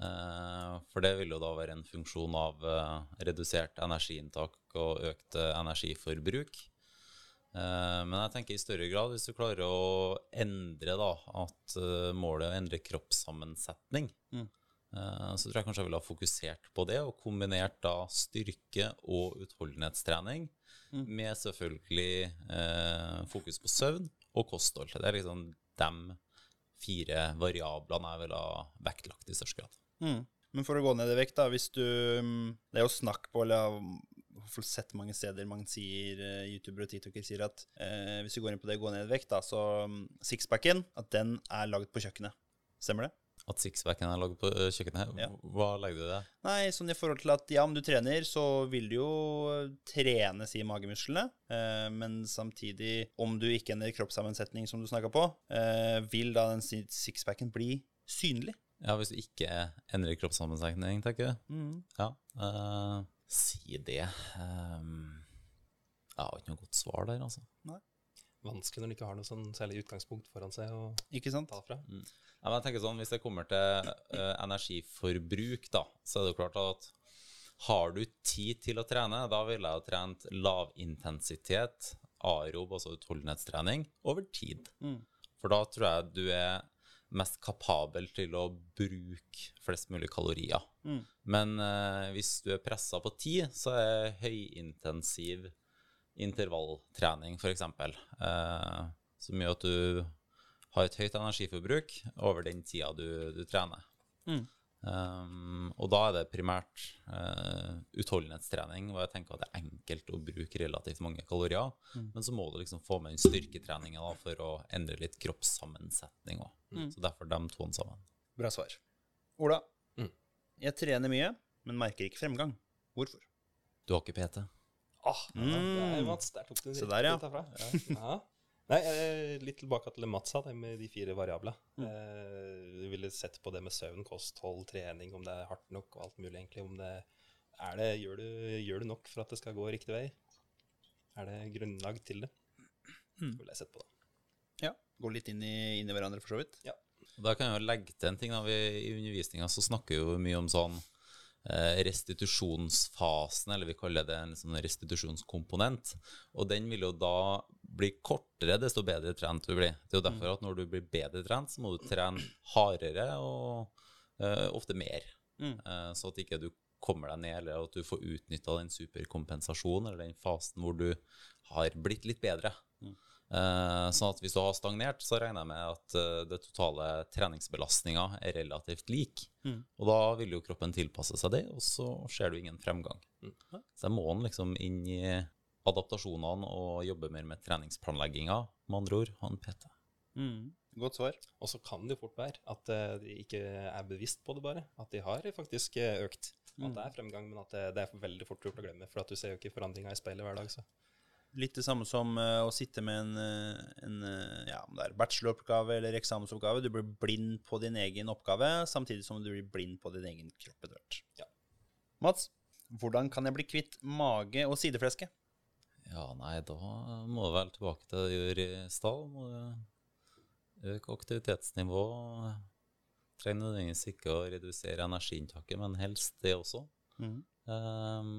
Eh, for det vil jo da være en funksjon av eh, redusert energiinntak og økt eh, energiforbruk. Men jeg tenker i større grad, hvis du klarer å endre da, at målet er å endre kroppssammensetning, Mm. så tror jeg kanskje jeg ville ha fokusert på det, og kombinert da styrke og utholdenhetstrening, Mm. med selvfølgelig eh, fokus på søvn og kosthold. Det er liksom de fire variablene jeg ville ha vektlagt i størst grad. Mm. Men for å gå ned i vekt, da, hvis du mm, Det er jo snakk på, eller jeg har sett mange steder mange sier, youtuber youtubere og tiktokere sier at eh, hvis du går inn på det å gå ned i vekt, da, så mm, sixpacken, at den er lagd på kjøkkenet. Stemmer det? At sixpacken er lagd på kjøkkenet, Ja. hva legger du det? Nei, sånn i forhold til at ja, om du trener, så vil du jo trene, sier magemusklene. Eh, men samtidig, om du ikke endrer kroppssammensetning, som du snakka på, eh, vil da den sixpacken bli synlig. Ja, Hvis du ikke endrer kroppssammensetning, tenker du? Ja. Uh, si det. Um, jeg har ikke noe godt svar der, altså. Vanskelig når du ikke har noe sånn særlig utgangspunkt foran seg å Ikke sant? ta fra. Ja, men jeg tenker sånn, Hvis det kommer til uh, energiforbruk, da, så er det jo klart at har du tid til å trene, da ville jeg ha trent lavintensitet, aerob, altså utholdenhetstrening, over tid. Mm. For da tror jeg du er mest kapabel til å bruke flest mulig kalorier. Mm. Men eh, hvis du er pressa på tid, så er høyintensiv intervalltrening f.eks. Eh, som gjør at du har et høyt energiforbruk over den tida du, du trener. Mm. Um, og da er det primært uh, utholdenhetstrening, og jeg tenker at det er enkelt å bruke relativt mange kalorier. Mm. Men så må du liksom få med den styrketreninga for å endre litt kroppssammensetning òg. Mm. Så derfor de to sammen. Bra svar. Ola, Mm. jeg trener mye, men merker ikke fremgang. Hvorfor? Du har ikke PT? Ah, der, er Mm. Mats, der tok du Se der, ja. Ja. Nei, eh, litt tilbake til det Mats sa, det med de fire variablene. Mm. Eh, du ville sett på det med søvn, kosthold, trening, om det er hardt nok og alt mulig, egentlig. Om det er det, gjør, du, gjør du nok for at det skal gå riktig vei? Er det grunnlag til det? Mm. Ville jeg sett på det. Ja, Gå litt inn i, inn i hverandre, for så vidt. Ja. Da kan jeg jo legge til en ting. da, vi, I undervisninga så snakker vi jo mye om sånn restitusjonsfasen, eller vi kaller det en sånn restitusjonskomponent. Og den vil jo da bli kortere desto bedre trent du blir. Det er jo derfor at når du blir bedre trent, så må du trene hardere og uh, ofte mer. Mm. Uh, så at ikke du kommer deg ned, eller at du får utnytta den superkompensasjonen, eller den fasen hvor du har blitt litt bedre. Mm. Eh, sånn at hvis du har stagnert, så regner jeg med at eh, det totale treningsbelastninga er relativt lik. Mm. Og da vil jo kroppen tilpasse seg det, og så ser du ingen fremgang. Mm. Så jeg må han liksom inn i adaptasjonene og jobbe mer med treningsplanlegginga, med andre ord, han PT. Mm. Godt svar. Og så kan det jo fort være at eh, de ikke er bevisst på det, bare. At de har faktisk økt. Mm. At det er fremgang, men at det, det er veldig fort gjort å glemme. For at du ser jo ikke forandringa i speilet hver dag. Så. Litt det samme som eh, å sitte med en, eh, en eh, ja, er bacheloroppgave eller eksamensoppgave. Du blir blind på din egen oppgave, samtidig som du blir blind på din egen kropp etter hvert. Ja. Mats, hvordan kan jeg bli kvitt mage og sidefleske? Ja, nei, da må du vel tilbake til det du gjorde i stad. Må du øke aktivitetsnivå. Trenger nødvendigvis ikke å redusere energiinntaket, men helst det også. Mm. Ehm,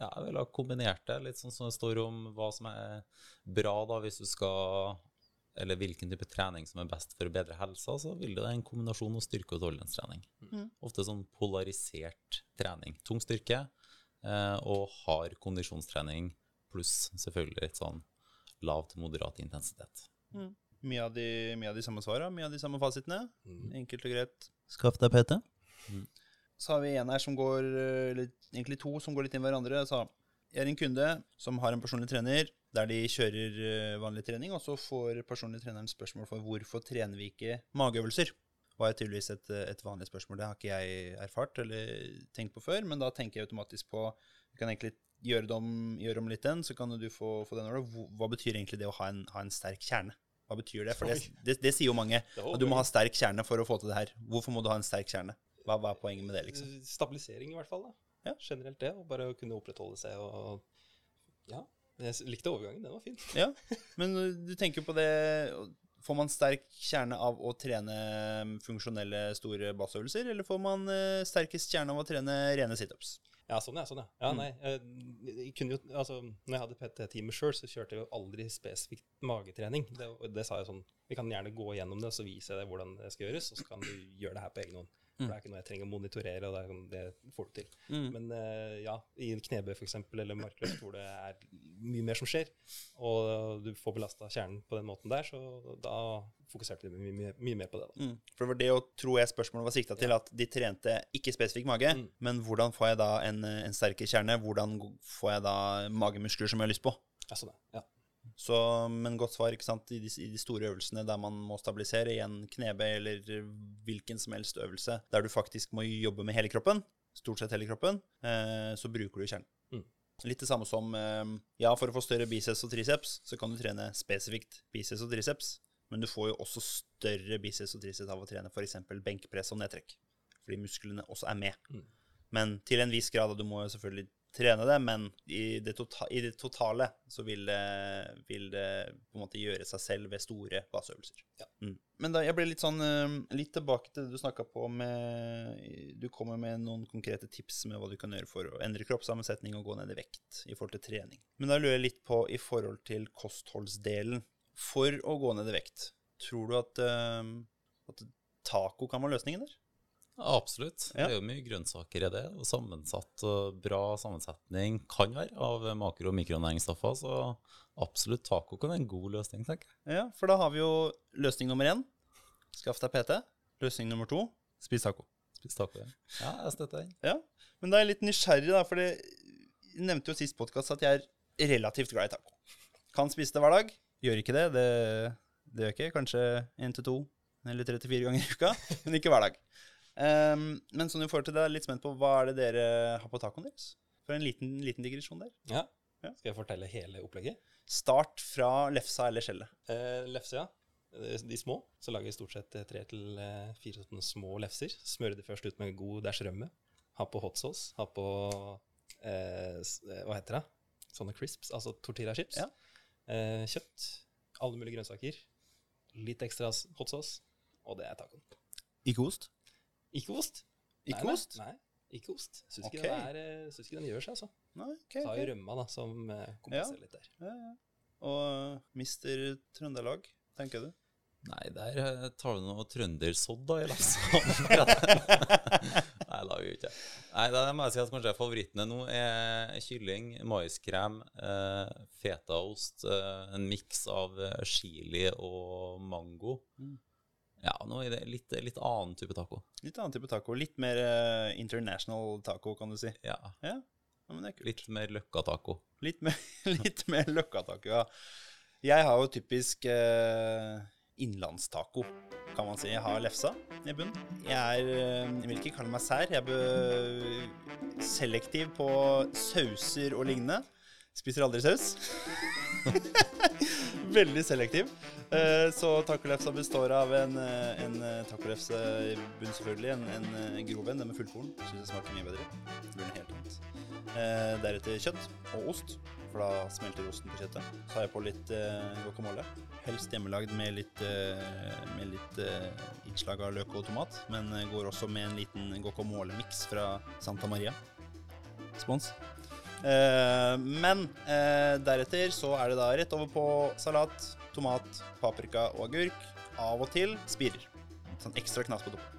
ja, jeg ville ha kombinert det, litt sånn som det står om hva som er bra da, hvis du skal Eller hvilken type trening som er best for å bedre helsa, så vil det være en kombinasjon av styrke- og utholdenhetstrening. Mm. Ofte sånn polarisert trening. Tung styrke eh, og hard kondisjonstrening, pluss selvfølgelig litt sånn lav til moderat intensitet. Mye av, de, mye av de samme svara, mye av de samme fasitene. Mm. Enkelt og greit. Skaff deg PT. Mm. Så har vi en her som går eh, Eller egentlig to som går litt inn i hverandre. Så jeg er en kunde som har en personlig trener der de kjører eh, vanlig trening, og så får personlig treneren spørsmål for hvorfor trener vi ikke mageøvelser. Det Var tydeligvis et, et vanlig spørsmål. Det har ikke jeg erfart eller tenkt på før, men da tenker jeg automatisk på Vi kan egentlig gjøre det om, gjøre om litt den, så kan du få, få den. Hva, hva betyr egentlig det å ha en, ha en sterk kjerne? Hva betyr det? For det, det, det sier jo mange. At du må ha sterk kjerne for å få til det her. Hvorfor må du ha en sterk kjerne? Hva, hva er poenget med det, liksom? Stabilisering, i hvert fall. da. Ja. Generelt det. Og bare å kunne opprettholde seg og Ja. Jeg likte overgangen. Den var fin. Ja, men du tenker på det Får man sterk kjerne av å trene funksjonelle store bassøvelser, eller får man sterkest kjerne av å trene rene situps? Ja, sånn ja. sånn ja. ja Mm. nei, jeg kunne jo, altså, når jeg hadde PT-teamet sjøl, så kjørte jeg jo aldri spesifikt magetrening. Det, det sa jeg sånn Vi kan gjerne gå gjennom det, og så viser jeg deg hvordan det skal gjøres, og så kan du gjøre det her på egen hånd. For det er ikke noe jeg trenger å monitorere, og det, er sånn, det får du til. Men uh, ja, i en knebøy f.eks., eller markløft, hvor det er mye mer som skjer, og du får belasta kjernen på den måten der, så da fokuserte vi mye, mye, mye mer på det. da. Mm. For det var det jo, tror jeg spørsmålet var sikta til, at de trente ikke spesifikk mage, Mm. men hvordan får jeg da en, uh, en sterkere kjerne? Hvordan får jeg da magemuskler som jeg har lyst på? Ja, sånn ja. Så, men godt svar, ikke sant, I de, i de store øvelsene der man må stabilisere, i en knebøy eller hvilken som helst øvelse der du faktisk må jobbe med hele kroppen, stort sett hele kroppen, eh, så bruker du kjernen. Mm. Litt det samme som eh, Ja, for å få større biceps og triceps, så kan du trene spesifikt biceps og triceps, men du får jo også større biceps og triceps av å trene f.eks. benkpress og nedtrekk, fordi musklene også er med. Mm. Men til en viss grad, og du må jo selvfølgelig trene det, men i det, totale, i det totale så vil det, vil det på en måte gjøre seg selv ved store baseøvelser. Ja. Mm. Men da, jeg ble litt sånn eh, Litt tilbake til det du snakka på med Du kommer med noen konkrete tips med hva du kan gjøre for å endre kroppssammensetning og gå ned i vekt i forhold til trening. Men da lurer jeg litt på i forhold til kostholdsdelen. For å gå ned i vekt, tror du at, eh, at taco kan være løsningen der? Ja, absolutt. Ja. Det er jo mye grønnsaker i det. Og sammensatt og bra sammensetning kan være av makro- og mikronæringsstoffer. Så absolutt taco kan være en god løsning, tenker jeg. Ja, for da har vi jo løsning nummer én. Skaff deg PT. Løsning nummer to. Spis taco. Spis taco, ja. Ja, jeg støtter den. Ja, men da er jeg litt nysgjerrig, da, for jeg nevnte jo sist podkast at jeg er relativt glad i taco. Kan spise det hver dag. Gjør ikke det. Det, det gjør ikke. Kanskje én til to eller tre til fire ganger i uka, men ikke hver dag. Ehm, men sånn i forhold til det, er litt spent på hva er det dere har på tacoen deres? For en liten, liten digresjon der. Ja. Ja. Skal jeg fortelle hele opplegget? Start fra lefsa eller skjellet. Eh, lefsa, ja. De små. Så lager jeg stort sett eh, tre til eh, fire sånne små lefser. Smører de først ut med god dæsj rømme. Ha på hot sauce. Ha på eh, eh, Hva heter det? Sånne crisps, altså tortilla chips. Ja. Eh, kjøtt. Alle mulige grønnsaker. Litt ekstra hot sauce. Og det er tacoen. Ikke ost? Ikke ost. Ikke nei, ost? Nei, ikke ost. Syns ikke, den er, eh, ikke den gjør seg, altså. Nei, ok. Så har ok. jo rømma, da, som kompenserer ja. litt der. Ja, ja. Og Mister Trøndelag, tenker du? Nei, der eh, tar du noe trøndersodd, da, i lefsa. Nei, da gjør vi ikke. Nei, det må jeg si at kanskje favorittene nå er kylling, maiskrem, eh, fetaost, eh, en miks av eh, chili og mango. Mm. Ja, nå er det litt, litt annen type taco. Litt annen type taco. Litt mer uh, international taco, kan du si. Ja, Ja, ja men det kult. litt mer løkka-taco. Litt mer, litt mer løkkataco, ja. Jeg har jo typisk uh, innlandstaco, kan man si. Jeg har lefsa i bunnen. Jeg er eh, Jeg vil ikke kalle meg sær. Jeg er selektiv på sauser og lignende. Spiser aldri saus. Veldig selektiv. Eh, Så tacolefsa består av en, eh, en eh, tacolefse i bunnen, selvfølgelig. En, en grov en, den med fullkorn. Syns jeg smaker mye bedre. Det blir noe helt annet. Deretter kjøtt og ost, for da smelter osten på kjøttet. Så har jeg på litt guacamole. Helst hjemmelagd med litt, med litt innslag av løk og tomat. Men går også med en liten guacamole-miks fra Santa Maria. Spons. Eh, men eh, deretter så er det da rett over på salat, tomat, paprika og agurk. Av og til spirer. Sånn ekstra knas på toppen.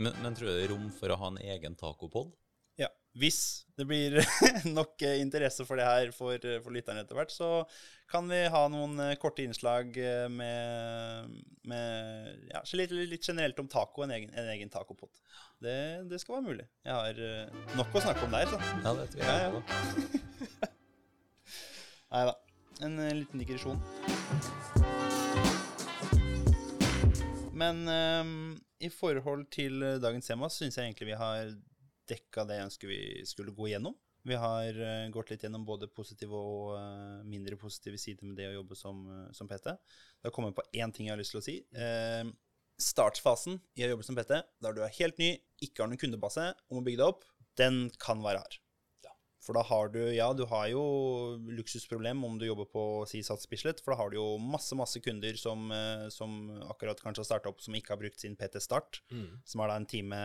Men, men tror du det er rom for å ha en egen tacopod? Ja, hvis det blir nok eh, interesse for det her for, for lytterne etter hvert, så kan vi ha noen korte innslag med, med ja, litt, litt generelt om taco, en egen, en egen tacopod. Det, det skal være mulig. Jeg har eh, nok å snakke om der, så. Ja, det tror jeg. Ja, ja. Nei da. En eh, liten digresjon. Men eh, i forhold til eh, dagens tema syns jeg egentlig vi har dekka det jeg ønsker vi skulle gå gjennom. Vi har uh, gått litt gjennom både positive og uh, mindre positive sider med det å jobbe som, uh, som PT. Det har kommet på én ting jeg har lyst til å si. Startfasen i å jobbe som PT, der du er helt ny, ikke har noen kundebase og må bygge deg opp, den kan være hard. For da har du Ja, du har jo luksusproblem om du jobber på si Sats Bislett, for da har du jo masse, masse kunder som, eh, som akkurat kanskje har starta opp, som ikke har brukt sin PT Start, som er da en time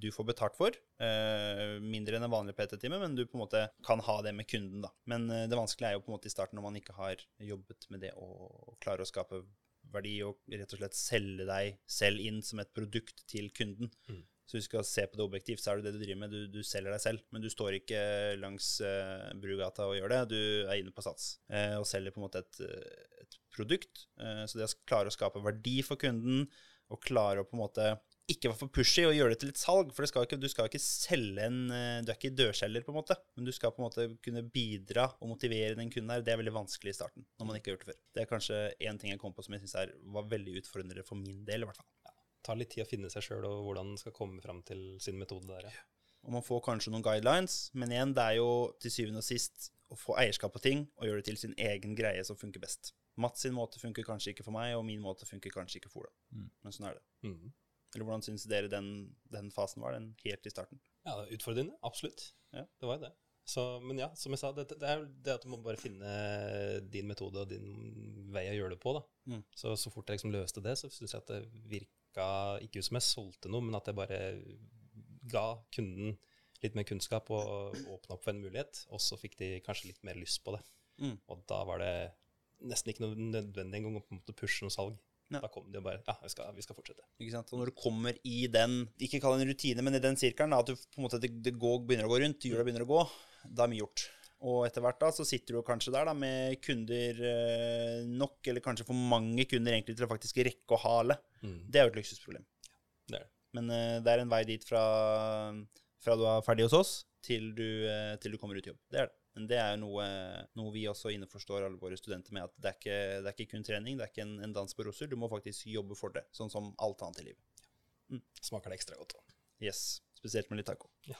du får betalt for. Eh, mindre enn en vanlig PT-time, men du på en måte kan ha det med kunden, da. Men eh, det vanskelige er jo på en måte i starten når man ikke har jobbet med det å klare å skape verdi og rett og slett selge deg selv inn som et produkt til kunden. Så hvis du skal se på det objektivt, så er det det du driver med. Du, du selger deg selv, men du står ikke langs uh, Brugata og gjør det. Du er inne på Sats uh, og selger på en måte et, eh, et produkt. Uh, så det å klare å skape verdi for kunden, og klare å på en måte ikke være for pushy og gjøre det til et salg, for det skal ikke, du skal ikke selge en eh, Du er ikke dørselger, på en måte, men du skal på en måte kunne bidra og motivere den kunden her. Det er veldig vanskelig i starten, når man ikke har gjort det før. Det er kanskje én ting jeg kom på som jeg syns var veldig utfordrende for min del, i hvert fall. tar litt tid å finne seg sjøl og hvordan man skal komme fram til sin metode der. Ja. Og man får kanskje noen guidelines, men igjen, det er jo til syvende og sist å få eierskap på ting og gjøre det til sin egen greie som funker best. Mats sin måte funker kanskje ikke for meg, og min måte funker kanskje ikke for Ola. Mm. Men sånn er det. Mhm. Eller hvordan syns dere den, den fasen var, den helt i starten? Ja, det utfordrende. Absolutt. Ja. Det var jo det. Så, men ja, som jeg sa, det, det er det at du må bare finne din metode og din vei å gjøre det på. da. Mm. Så så fort jeg liksom løste det, så syns jeg at det virka ikke ut som jeg solgte noe, men at jeg bare ga kunden litt mer kunnskap og åpna opp for en mulighet. Og så fikk de kanskje litt mer lyst på det. Mm. Og da var det nesten ikke noe nødvendig engang å på en måte pushe noe salg. Ja. Da kom og bare Ja, vi skal, vi skal fortsette. Ikke sant? Og når du kommer i den, ikke kall det en rutine, men i den sirkelen, at du på en måte, det, det går, begynner å gå rundt, hjula begynner å gå, da er mye gjort. Og etter hvert da, så sitter du kanskje der da, med kunder eh, nok, eller kanskje for mange kunder egentlig til å faktisk rekke å hale. Mm. Det er jo et luksusproblem. Det er det. Men uh, det er en vei dit fra, fra du er ferdig hos oss, til du, uh, til du kommer ut i jobb. Det er det. Men det er jo noe, noe vi også innforstår alle våre studenter med, at det er ikke, det er ikke kun trening, det er ikke en, en dans på roser. Du må faktisk jobbe for det, sånn som alt annet i livet. Mm. Smaker det ekstra godt. da. Yes. Spesielt med litt taco. Ja.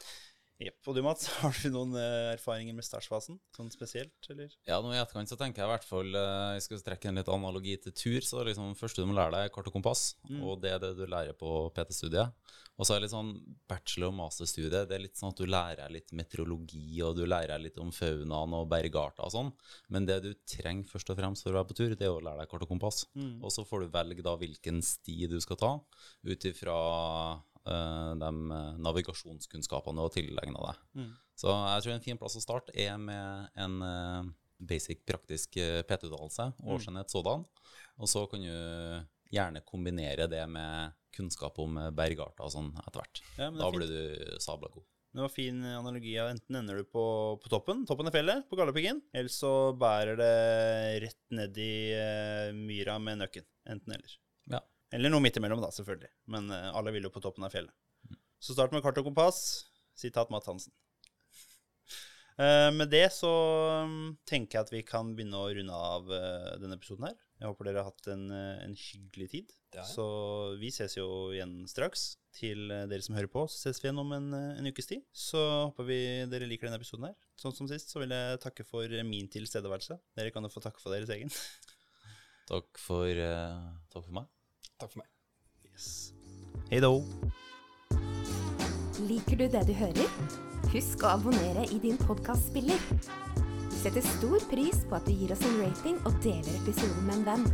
Jepp. Og du, Mats, har du noen eh, erfaringer med startfasen? Sånn spesielt, eller? Ja, nå i etterkant så tenker jeg i hvert fall eh, Jeg skal trekke en litt analogi til tur. Så liksom første du må lære deg, er kart og kompass. Mm. Og det er det du lærer på PT-studiet. Og så er det litt sånn bachelor- og masterstudie. Det er litt sånn at du lærer litt meteorologi, og du lærer litt om faunaen og bergarter og sånn. Men det du trenger først og fremst for å være på tur, det er å lære deg kart og kompass. Mm. Og så får du velge da hvilken sti du skal ta, ut ifra de eh, navigasjonskunnskapene du har tilegna deg. Mm. Så jeg tror en fin plass å starte er med en eh, basic praktisk eh, PT-utdannelse, årsenhet sådan. Og så kan du gjerne kombinere det med kunnskap om eh, bergarter og sånn etter hvert. Ja, Da blir du sabla god. Det var fin analogi enten ender du på, på toppen, toppen av fjellet, på Galdhøpiggen, eller så bærer det rett ned i eh, myra med nøkken. Enten eller. Eller noe midt imellom, da, selvfølgelig. Men eh, alle vil jo på toppen av fjellet. Så start med kart og kompass. Sitat Matt Hansen. Eh, med det så mm, tenker jeg at vi kan begynne å runde av eh, denne episoden her. Jeg håper dere har hatt en, en hyggelig tid. Så vi ses jo igjen straks. Til dere som hører på, så ses vi igjen om en, en ukes tid. Så håper vi dere liker denne episoden her. Sånn som sist så vil jeg takke for min tilstedeværelse. Dere kan jo få takke for deres egen. Takk for, takk for meg. Takk for meg. Yes. Hei då. Liker du det du hører? Husk å abonnere i din podkastspiller. Vi setter stor pris på at du gir oss en rating og deler episoden med en venn.